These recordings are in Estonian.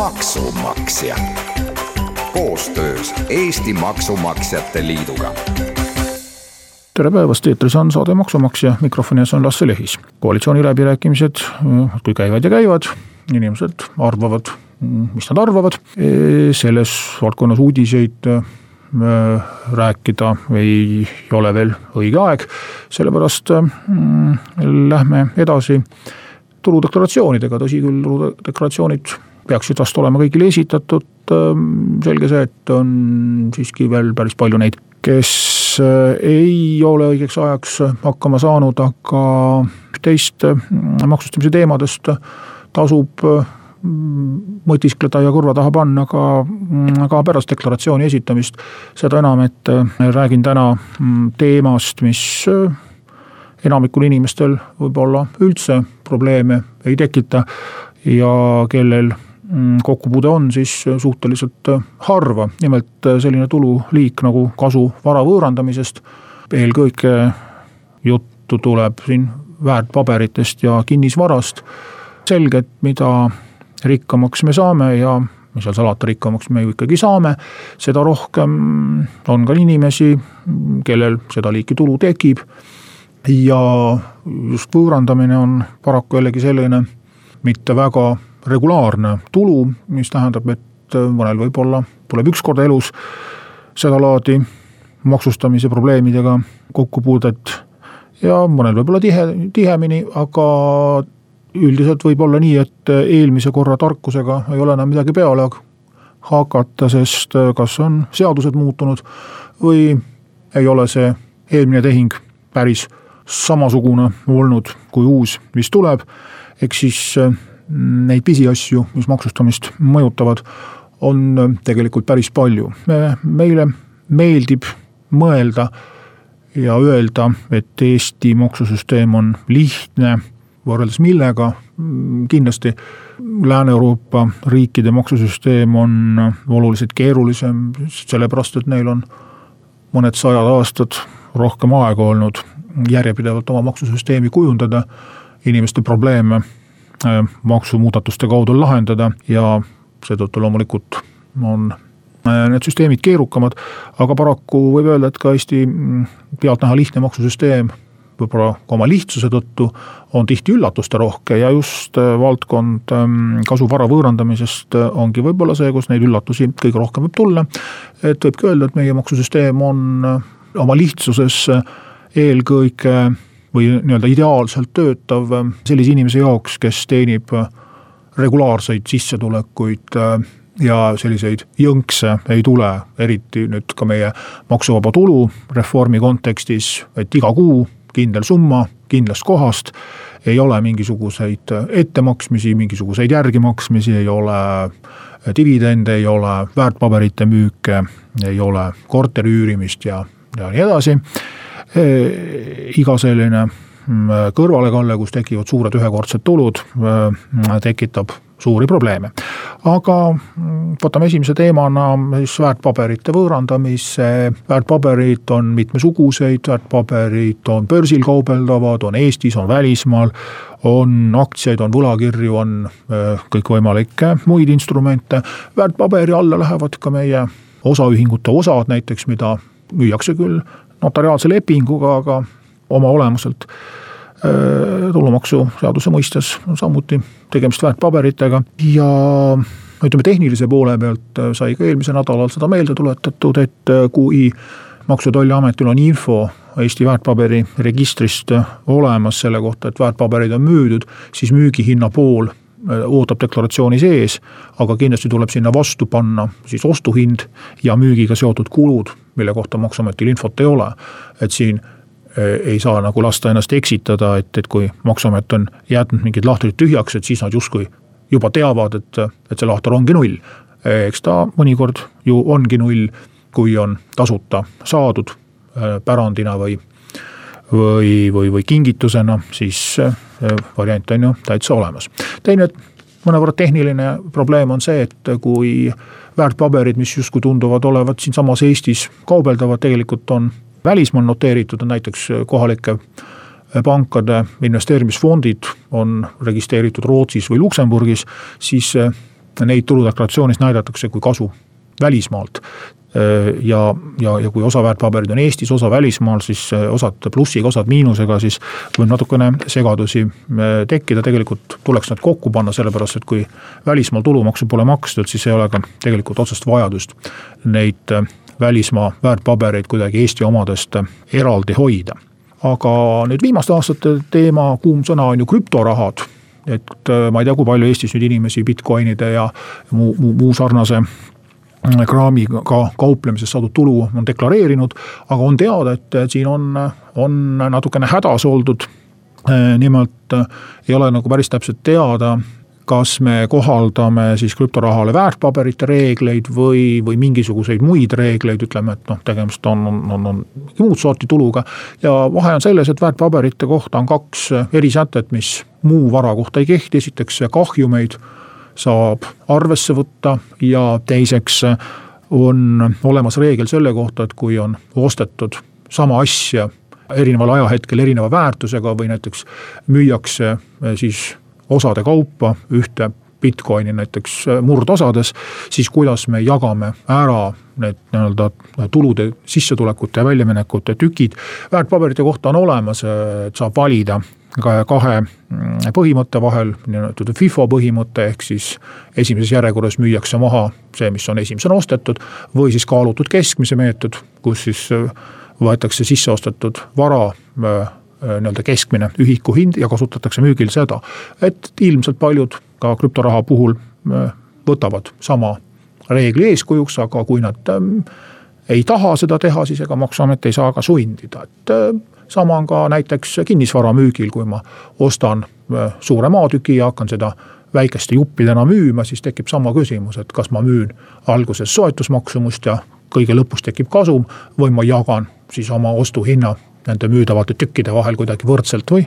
maksumaksja. Koostöös Eesti Maksumaksjate Liiduga. Tere päevast, eetris on saade Maksumaksja, mikrofoni ees on Lasse Lehis. koalitsiooniläbirääkimised kui käivad ja käivad, inimesed arvavad, mis nad arvavad, selles valdkonnas uudiseid rääkida ei ole veel õige aeg, sellepärast mm, lähme edasi tuludeklaratsioonidega, tõsi küll, tuludeklaratsioonid peaksid vast olema kõigile esitatud, ähm, selge see, et on siiski veel päris palju neid, kes äh, ei ole õigeks ajaks hakkama saanud, aga teist äh, maksustamise teemadest tasub äh, mõtiskleda ja kõrva taha panna ka, ka pärast deklaratsiooni esitamist. seda enam, et räägin täna mm, teemast, mis enamikul inimestel võib-olla üldse probleeme ei tekita ja kellel Mm, kokkupuude on, siis suhteliselt äh, harva, nimelt äh, selline tululiik nagu kasu vara võõrandamisest. eelkõige juttu tuleb siin väärtpaberitest ja kinnisvarast. selge, et mida rikkamaks me saame ja mis seal salata, rikkamaks me ju ikkagi saame, seda rohkem on ka inimesi, kellel seda liiki tulu tekib. ja just võõrandamine on paraku jällegi selline mitte väga regulaarne tulu, mis tähendab, et mõnel võib-olla tuleb üks kord elus sedalaadi maksustamise probleemidega kokkupuudet ja mõnel võib-olla tihe, tihemini, aga üldiselt võib olla nii, et eelmise korra tarkusega ei ole enam midagi peale hakata, sest kas on seadused muutunud või ei ole see eelmine tehing päris samasugune olnud kui uus, mis tuleb. eks siis neid pisiasju, mis maksustamist mõjutavad, on äh, tegelikult päris palju. meile meeldib mõelda ja öelda, et Eesti maksusüsteem on lihtne, võrreldes millega mm, kindlasti Lääne-Euroopa riikide maksusüsteem on oluliselt keerulisem, sellepärast et neil on mõned sajad aastad rohkem aega olnud järjepidevalt oma maksusüsteemi kujundada, inimeste probleeme Äh, maksumuudatuste kaudu lahendada ja seetõttu loomulikult on äh, need süsteemid keerukamad, aga paraku võib öelda, et ka Eesti mm, pealtnäha lihtne maksusüsteem võib-olla ka oma lihtsuse tõttu on tihti üllatusterohke ja just äh, valdkond ähm, kasuvara võõrandamisest ongi võib-olla see, kus neid üllatusi kõige rohkem võib tulla. et võibki öelda, et meie maksusüsteem on oma lihtsuses eelkõige või nii-öelda ideaalselt töötav äh, sellise inimese jaoks, kes teenib äh, regulaarseid sissetulekuid äh, ja selliseid jõnkse ei tule, eriti nüüd ka meie maksuvaba tulu reformi kontekstis, et iga kuu kindel summa kindlast kohast. ei ole mingisuguseid ettemaksmisi, mingisuguseid järgimaksmisi, ei ole dividende, ei ole väärtpaberite müüke, ei ole korteri üürimist ja, ja nii edasi iga selline mm, kõrvalekalle, kus tekivad suured ühekordsed tulud, tekitab suuri probleeme. aga mm, võtame esimese teemana siis väärtpaberite võõrandamise, väärtpaberid on mitmesuguseid, väärtpaberid on börsil kaubeldavad, on Eestis, on välismaal, on aktsiaid, on võlakirju, on kõikvõimalikke muid instrumente, väärtpaberi alla lähevad ka meie osaühingute osad näiteks, mida müüakse küll notariaalse lepinguga, aga oma olemuselt tulumaksuseaduse mõistes on samuti tegemist väärtpaberitega. Ja ütleme, tehnilise poole pealt sai ka eelmisel nädalal seda meelde tuletatud, et kui maksu- ja tolliametil on info Eesti väärtpaberiregistrist olemas selle kohta, et väärtpabereid on müüdud, siis müügihinna pool ootab deklaratsiooni sees, aga kindlasti tuleb sinna vastu panna siis ostuhind ja müügiga seotud kulud, mille kohta maksuametil infot ei ole. et siin ei saa nagu lasta ennast eksitada, et, et kui maksuamet on jätnud mingid lahtrid tühjaks, et siis nad justkui juba teavad, et, et see lahter ongi null. eks ta mõnikord ju ongi null, kui on tasuta saadud pärandina või, või, või, või kingitusena, siis variant on ju täitsa olemas. teine mõnevõrra tehniline probleem on see, et kui väärtpaberid, mis justkui tunduvad olevat siinsamas Eestis kaubeldavad, tegelikult on välismaal noteeritud, on näiteks kohalike pankade investeerimisfondid on registreeritud Rootsis või Luksemburgis, siis neid tuludeklaratsioonis näidatakse kui kasu välismaalt. Äh, ja, ja, ja kui osa väärtpaberid on Eestis, osa välismaal, siis äh, osad plussiga, osad miinusega, siis võib natukene segadusi äh, tekkida, tegelikult tuleks nad kokku panna, sellepärast et kui välismaal tulumaksu pole makstud, siis ei ole ka tegelikult otsest vajadust neid välismaa väärtpabereid kuidagi Eesti omadest eraldi hoida. aga nüüd viimaste aastate teema, kuum sõna on ju krüptorahad et ma ei tea, kui palju Eestis nüüd inimesi Bitcoinide ja muu, muu, muu sarnase kraamiga kauplemisest saadud tulu on deklareerinud, aga on teada, et siin on, on natukene hädas oldud. nimelt ei ole nagu päris täpselt teada, kas me kohaldame siis krüptorahale väärtpaberite reegleid või, või mingisuguseid muid reegleid, ütleme, et noh, tegemist on, on, on, on muud sorti tuluga. ja vahe on selles, et väärtpaberite kohta on kaks erisätet, mis muu vara kohta ei kehti, esiteks kahjumeid saab arvesse võtta. Ja teiseks on olemas reegel selle kohta, et kui on ostetud sama asja erineval ajahetkel erineva väärtusega või näiteks müüakse eh, siis osade kaupa ühte Bitcoini näiteks eh, murdosades, siis kuidas me jagame ära need nii-öelda tulude, sissetulekute ja väljaminekute tükid. väärtpaberite kohta on olemas, et saab valida kahe mm, põhimõtte vahel, niinimetatud FIFO põhimõte, ehk siis esimeses järjekorras müüakse maha see, mis on esimesena ostetud. või siis kaalutud keskmise meetod, kus siis äh, võetakse sisse ostetud vara äh, äh, nii-öelda keskmine ühiku hind ja kasutatakse müügil seda. et ilmselt paljud ka krüptoraha puhul võtavad sama reegli eeskujuks, aga kui nad ähm, ei taha seda teha, siis ega maksuamet ei saa ka sundida, et sama on ka näiteks kinnisvara müügil, kui ma ostan äh, suure maatüki ja hakkan seda väikeste juppidena müüma, siis tekib sama küsimus, et kas ma müün alguses soetusmaksumust ja kõige lõpus tekib kasum või ma jagan siis oma ostuhinna nende müüdavate tükkide vahel kuidagi võrdselt või,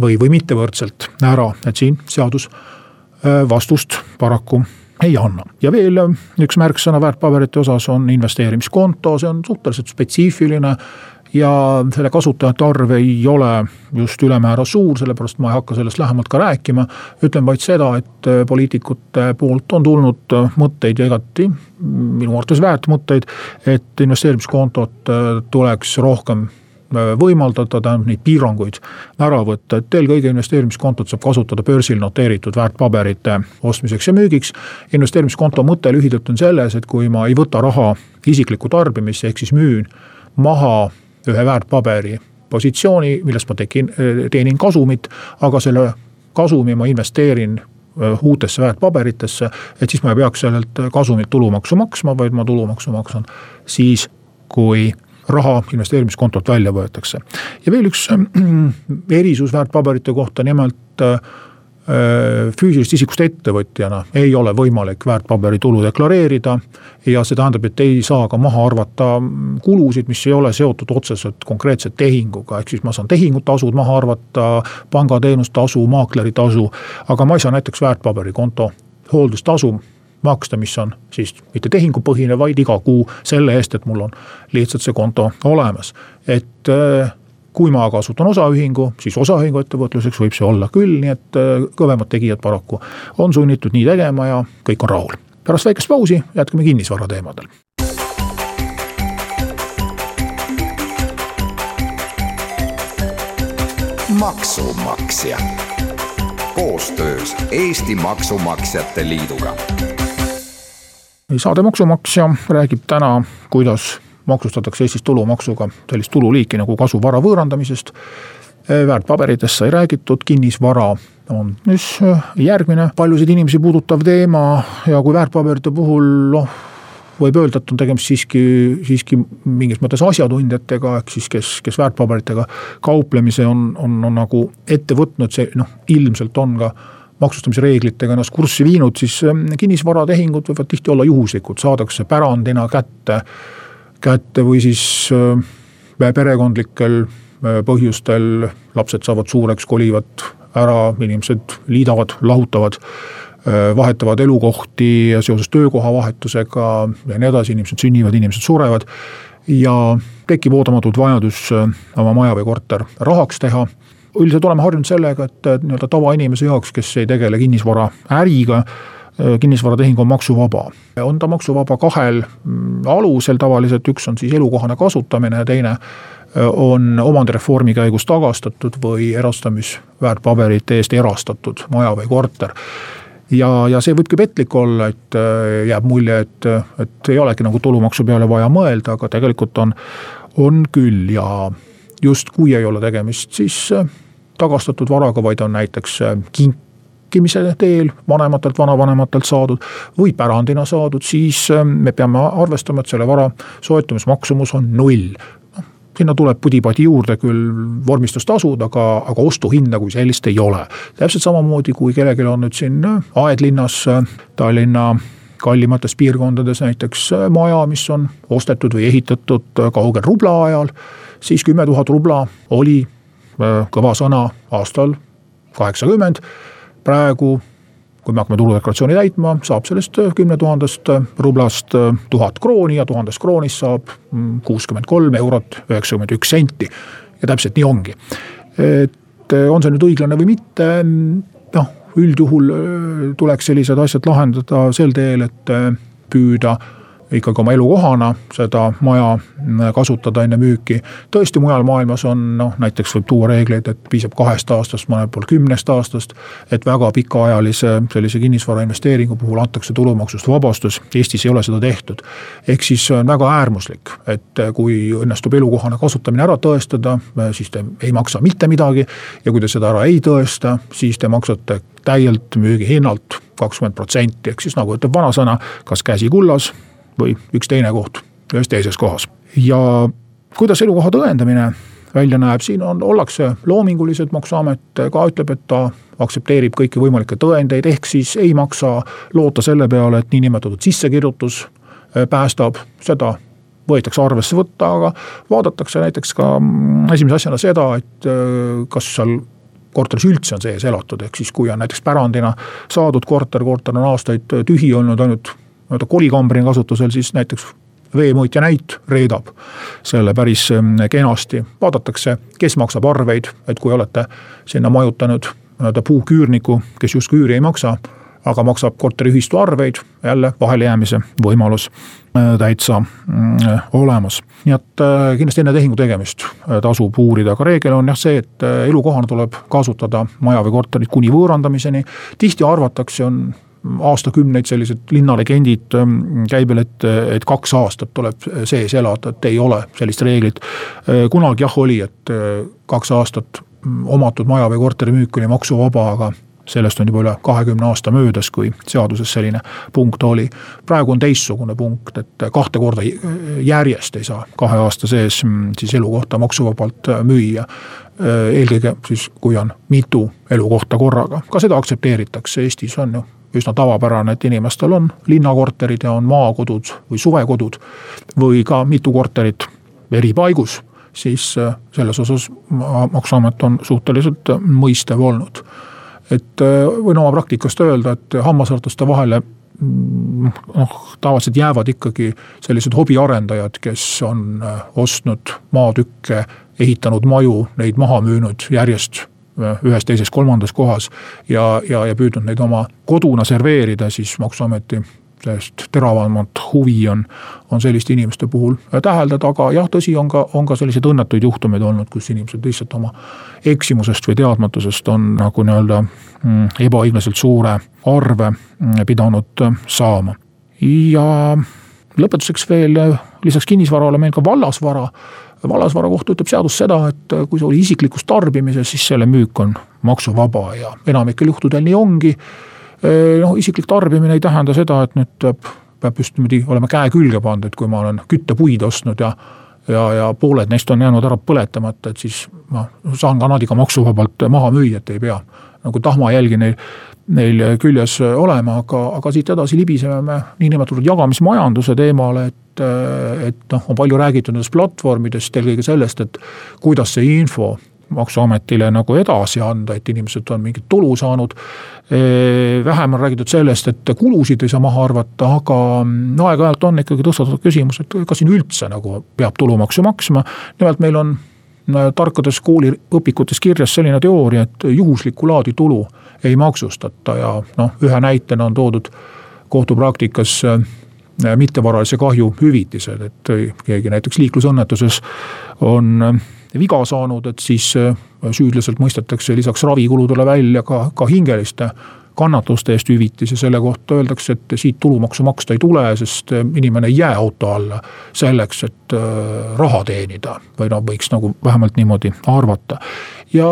või, või mitte võrdselt ära, et siin seadus äh, vastust paraku ei anna. ja veel äh, üks märksõna väärtpaberite osas on investeerimiskonto, see on suhteliselt spetsiifiline ja selle kasutajate arv ei ole just ülemäära suur, sellepärast ma ei hakka sellest lähemalt ka rääkima. ütlen vaid seda, et äh, poliitikute poolt on tulnud äh, mõtteid ja igati minu arvates väärt mõtteid, et investeerimiskontot äh, tuleks rohkem võimaldada, tähendab neid piiranguid ära võtta, et eelkõige investeerimiskontot saab kasutada börsil noteeritud väärtpaberite ostmiseks ja müügiks. investeerimiskonto mõte lühidalt on selles, et kui ma ei võta raha isiklikku tarbimisse, ehk siis müün maha ühe väärtpaberi positsiooni, millest ma tekin, teenin kasumit, aga selle kasumi ma investeerin äh, uutesse väärtpaberitesse, et siis ma ei peaks sellelt kasumilt tulumaksu maksma, vaid ma tulumaksu maksan siis, kui raha investeerimiskontolt välja võetakse. ja veel üks äh, erisus väärtpaberite kohta, nimelt äh, Äh, füüsilisest isikust ettevõtjana ei ole võimalik väärtpaberitulu deklareerida. ja see tähendab, et ei saa ka maha arvata kulusid, mis ei ole seotud otseselt konkreetse tehinguga, ehk siis ma saan tehingutasud maha arvata, pangateenustasu, maakleritasu. aga ma ei saa näiteks väärtpaberikonto hooldustasu maksta, mis on siis mitte tehingupõhine, vaid iga kuu selle eest, et mul on lihtsalt see konto olemas. et äh, kui ma kasutan osaühingu, siis osaühingu ettevõtluseks võib see olla küll, nii et äh, kõvemad tegijad paraku on sunnitud nii tegema ja kõik on rahul. pärast väikest pausi jätkame kinnisvara teemadel. maksumaksja koostöös Eesti Maksumaksjate Liiduga. Saade Maksumaksja räägib täna, kuidas maksustatakse Eestis tulumaksuga sellist tululiiki nagu kasu vara võõrandamisest. väärtpaberitest sai räägitud, kinnisvara on siis äh, järgmine paljusid inimesi puudutav teema ja kui väärtpaberite puhul noh võib öelda, et on tegemist siiski, siiski mingis mõttes asjatundjatega, ehk siis kes, kes väärtpaberitega kauplemise on, on, on nagu ette võtnud, see noh, ilmselt on ka maksustamise reeglitega ennast kurssi viinud, siis ähm, kinnisvaratehingud võivad tihti olla juhuslikud, saadakse pärandina kätte, kätte või siis äh, perekondlikel äh, põhjustel lapsed saavad suureks, kolivad ära, inimesed liidavad, lahutavad äh, vahetavad elukohti seoses töökoha vahetusega ja nii edasi, inimesed sünnivad, inimesed surevad. ja tekib ootamatult vajadus oma maja või korter rahaks teha üldiselt oleme harjunud sellega, et nii-öelda tavainimese jaoks, kes ei tegele kinnisvaraäriga, kinnisvaratehing on maksuvaba. on ta maksuvaba kahel mm, alusel tavaliselt, üks on siis elukohane kasutamine ja teine on omandireformi käigus tagastatud või erastamisväärtpaberite eest erastatud maja või korter ja, ja see võibki petlik olla, et jääb mulje, et, et ei olegi nagu tulumaksu peale vaja mõelda, aga tegelikult on, on küll ja just kui ei ole tegemist siis äh, tagastatud varaga, vaid on näiteks äh, kinkimise teel vanematelt, vanavanematelt saadud või pärandina saadud, siis äh, me peame arvestama, et selle vara soetamismaksumus on null noh, sinna tuleb pudi-padi juurde küll vormistustasud, aga, aga ostuhinda kui sellist ei ole. täpselt samamoodi, kui kellelgi on nüüd siin aedlinnas Tallinna kallimates piirkondades näiteks maja, mis on ostetud või ehitatud kaugel rubla ajal siis kümme tuhat rubla oli äh, kõva sõna aastal kaheksakümmend. praegu, kui me hakkame tuludeklaratsiooni täitma, saab sellest äh, kümne tuhandest äh, rublast tuhat krooni ja tuhandest kroonist saab mm, kuuskümmend kolm eurot üheksakümmend üks senti. ja täpselt nii ongi. et on see nüüd õiglane või mitte, noh üldjuhul tuleks sellised asjad lahendada sel teel, et püüda ikkagi oma elukohana seda maja kasutada enne müüki. tõesti, mujal maailmas on noh, näiteks võib tuua reegleid, et piisab kahest aastast, mõnel pool kümnest aastast. et väga pikaajalise sellise kinnisvarainvesteeringu puhul antakse tulumaksust vabastus, Eestis ei ole seda tehtud. ehk siis on väga äärmuslik, et kui õnnestub elukohane kasutamine ära tõestada, siis te ei maksa mitte midagi. ja kui te seda ära ei tõesta, siis te maksate täielt müügihinnalt kakskümmend protsenti, ehk siis nagu ütleb vanasõna, kas käsi kullas või üks teine koht ühes teises kohas. ja kuidas elukoha tõendamine välja näeb, siin on, ollakse loomingulised, maksuamet ka ütleb, et ta aktsepteerib kõiki võimalikke tõendeid, ehk siis ei maksa loota selle peale, et niinimetatud sissekirjutus äh, päästab, seda võetakse arvesse võtta, aga vaadatakse näiteks ka mm, esimese asjana seda, et äh, kas seal korteris üldse on sees elatud, ehk siis kui on näiteks pärandina saadud korter, korter on aastaid tühi olnud, ainult nii-öelda kolikambrina kasutusel, siis näiteks veemõõtja näit reedab selle päris kenasti. vaadatakse, kes maksab arveid, et kui olete sinna majutanud nii-öelda puuküürniku, kes justkui üüri ei maksa, aga maksab korteriühistu arveid, jälle vahelejäämise võimalus äh, täitsa mm, olemas. nii et äh, kindlasti enne tehingu tegemist äh, tasub uurida, aga reegel on jah see, et elukohana tuleb kasutada maja või korterit kuni võõrandamiseni. tihti arvatakse, on aastakümneid sellised linnalegendid ähm, käibel, et, et kaks aastat tuleb sees elada, et ei ole sellist reeglit. Äh, kunagi jah oli, et äh, kaks aastat omatud maja või korteri müük oli maksuvaba, aga sellest on juba üle kahekümne aasta möödas, kui seaduses selline punkt oli. praegu on teistsugune punkt, et kahte korda järjest ei saa kahe aasta sees mm, siis elukohta maksuvabalt äh, müüa. eelkõige siis, kui on mitu elukohta korraga, ka seda aktsepteeritakse, Eestis on ju üsna tavapärane, et inimestel on linnakorterid ja on maakodud või suvekodud või ka mitu korterit eri paigus, siis äh, selles osas maksuamet on suhteliselt mõistev olnud. Et äh, võin oma praktikast öelda, et hammasrataste vahele mm, noh, tavaliselt jäävad ikkagi sellised hobiarendajad, kes on äh, ostnud maatükke, ehitanud maju, neid maha müünud järjest ühes, teises, kolmandas kohas. ja, ja, ja püüdnud neid oma koduna serveerida, siis maksuameti sellest teravamat huvi on, on selliste inimeste puhul täheldada, aga jah, tõsi, on ka, on ka selliseid õnnetuid juhtumeid olnud, kus inimesed lihtsalt oma eksimusest või teadmatusest on nagu nii-öelda mm, ebaõiglaselt suure arve mm, pidanud saama. ja lõpetuseks veel lisaks kinnisvarale meil ka vallasvara vallasvara kohta ütleb seadus seda, et kui see oli isiklikus tarbimises, siis selle müük on maksuvaba ja enamikel juhtudel nii ongi. Äh, noh, isiklik tarbimine ei tähenda seda, et nüüd peab peab just niimoodi olema käe külge pannud, et kui ma olen küttepuid ostnud ja ja, ja pooled neist on jäänud ära põletamata, et siis ma saan ka nad ikka maksuvabalt maha müüa, et ei pea nagu tahmajälgi neil, neil küljes olema, aga, aga siit edasi libiseme me niinimetatud jagamismajanduse teemale, et, et noh, on palju räägitud nendest platvormidest, eelkõige sellest, et kuidas see info maksuametile nagu edasi anda, et inimesed on mingit tulu saanud. vähem on räägitud sellest, et kulusid ei saa maha arvata, aga no aeg-ajalt on ikkagi tõstatatud küsimus, et kas siin üldse nagu peab tulumaksu maksma. nimelt meil on tarkades kooliõpikutes kirjas selline teooria, et juhuslikku laadi tulu ei maksustata ja noh, ühe näitena on toodud kohtupraktikas mittevaralise kahju hüvitised, et keegi näiteks liiklusõnnetuses on viga saanud, et siis äh, süüdlaselt mõistetakse lisaks ravikuludele välja ka, ka hingeliste kannatuste eest hüvitis ja selle kohta öeldakse, et siit tulumaksu maksta ei tule, sest äh, inimene ei jää auto alla selleks, et äh, raha teenida. või noh, võiks nagu vähemalt niimoodi arvata. ja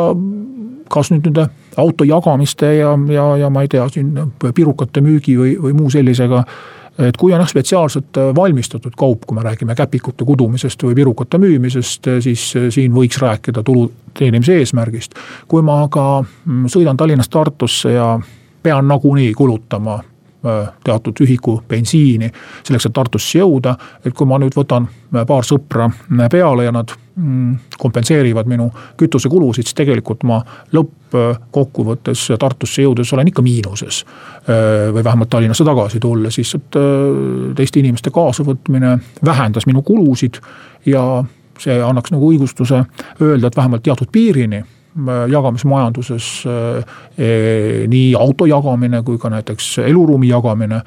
kas nüüd nende auto jagamiste ja, ja, ja ma ei tea, siin pirukate müügi või, või muu sellisega et kui on jah spetsiaalselt äh, valmistatud kaup, kui me räägime käpikute kudumisest või pirukate müümisest, äh, siis äh, siin võiks rääkida tulu teenimise eesmärgist. kui ma aga mm, sõidan Tallinnast Tartusse ja pean nagunii kulutama teatud ühiku bensiini selleks, et Tartusse jõuda. et kui ma nüüd võtan paar sõpra peale ja nad mm, kompenseerivad minu kütusekulusid, siis tegelikult ma lõppkokkuvõttes Tartusse jõudes olen ikka miinuses. või vähemalt Tallinnasse tagasi tulles, et teiste inimeste kaasavõtmine vähendas minu kulusid ja see annaks nagu õigustuse öelda, et vähemalt teatud piirini Äh, jagamismajanduses äh, äh, nii auto jagamine kui ka näiteks eluruumi jagamine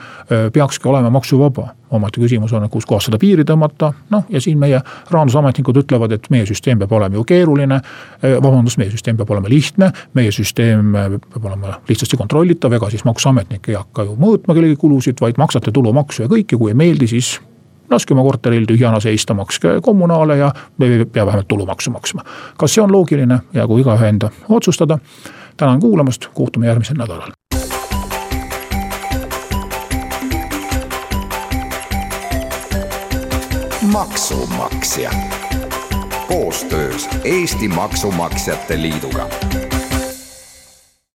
peakski olema maksuvaba. omaette küsimus on, et kus kohas seda piiri tõmmata, noh ja siin meie rahandusametnikud ütlevad, et meie süsteem peab olema ju keeruline. vabandust, meie süsteem peab olema lihtne, meie süsteem peab olema lihtsasti kontrollitav, ega siis maksuametnik ei hakka ju mõõtma kellegi kulusid, vaid maksate tulumaksu ja kõik ja kui ei meeldi, siis laske oma korteril tühjana seista, makske kommunaale ja ei pea vähemalt tulumaksu maksma. kas see on loogiline, jäägu igaühe enda otsustada. tänan kuulamast, kohtume järgmisel nädalal. maksumaksja koostöös Eesti Maksumaksjate Liiduga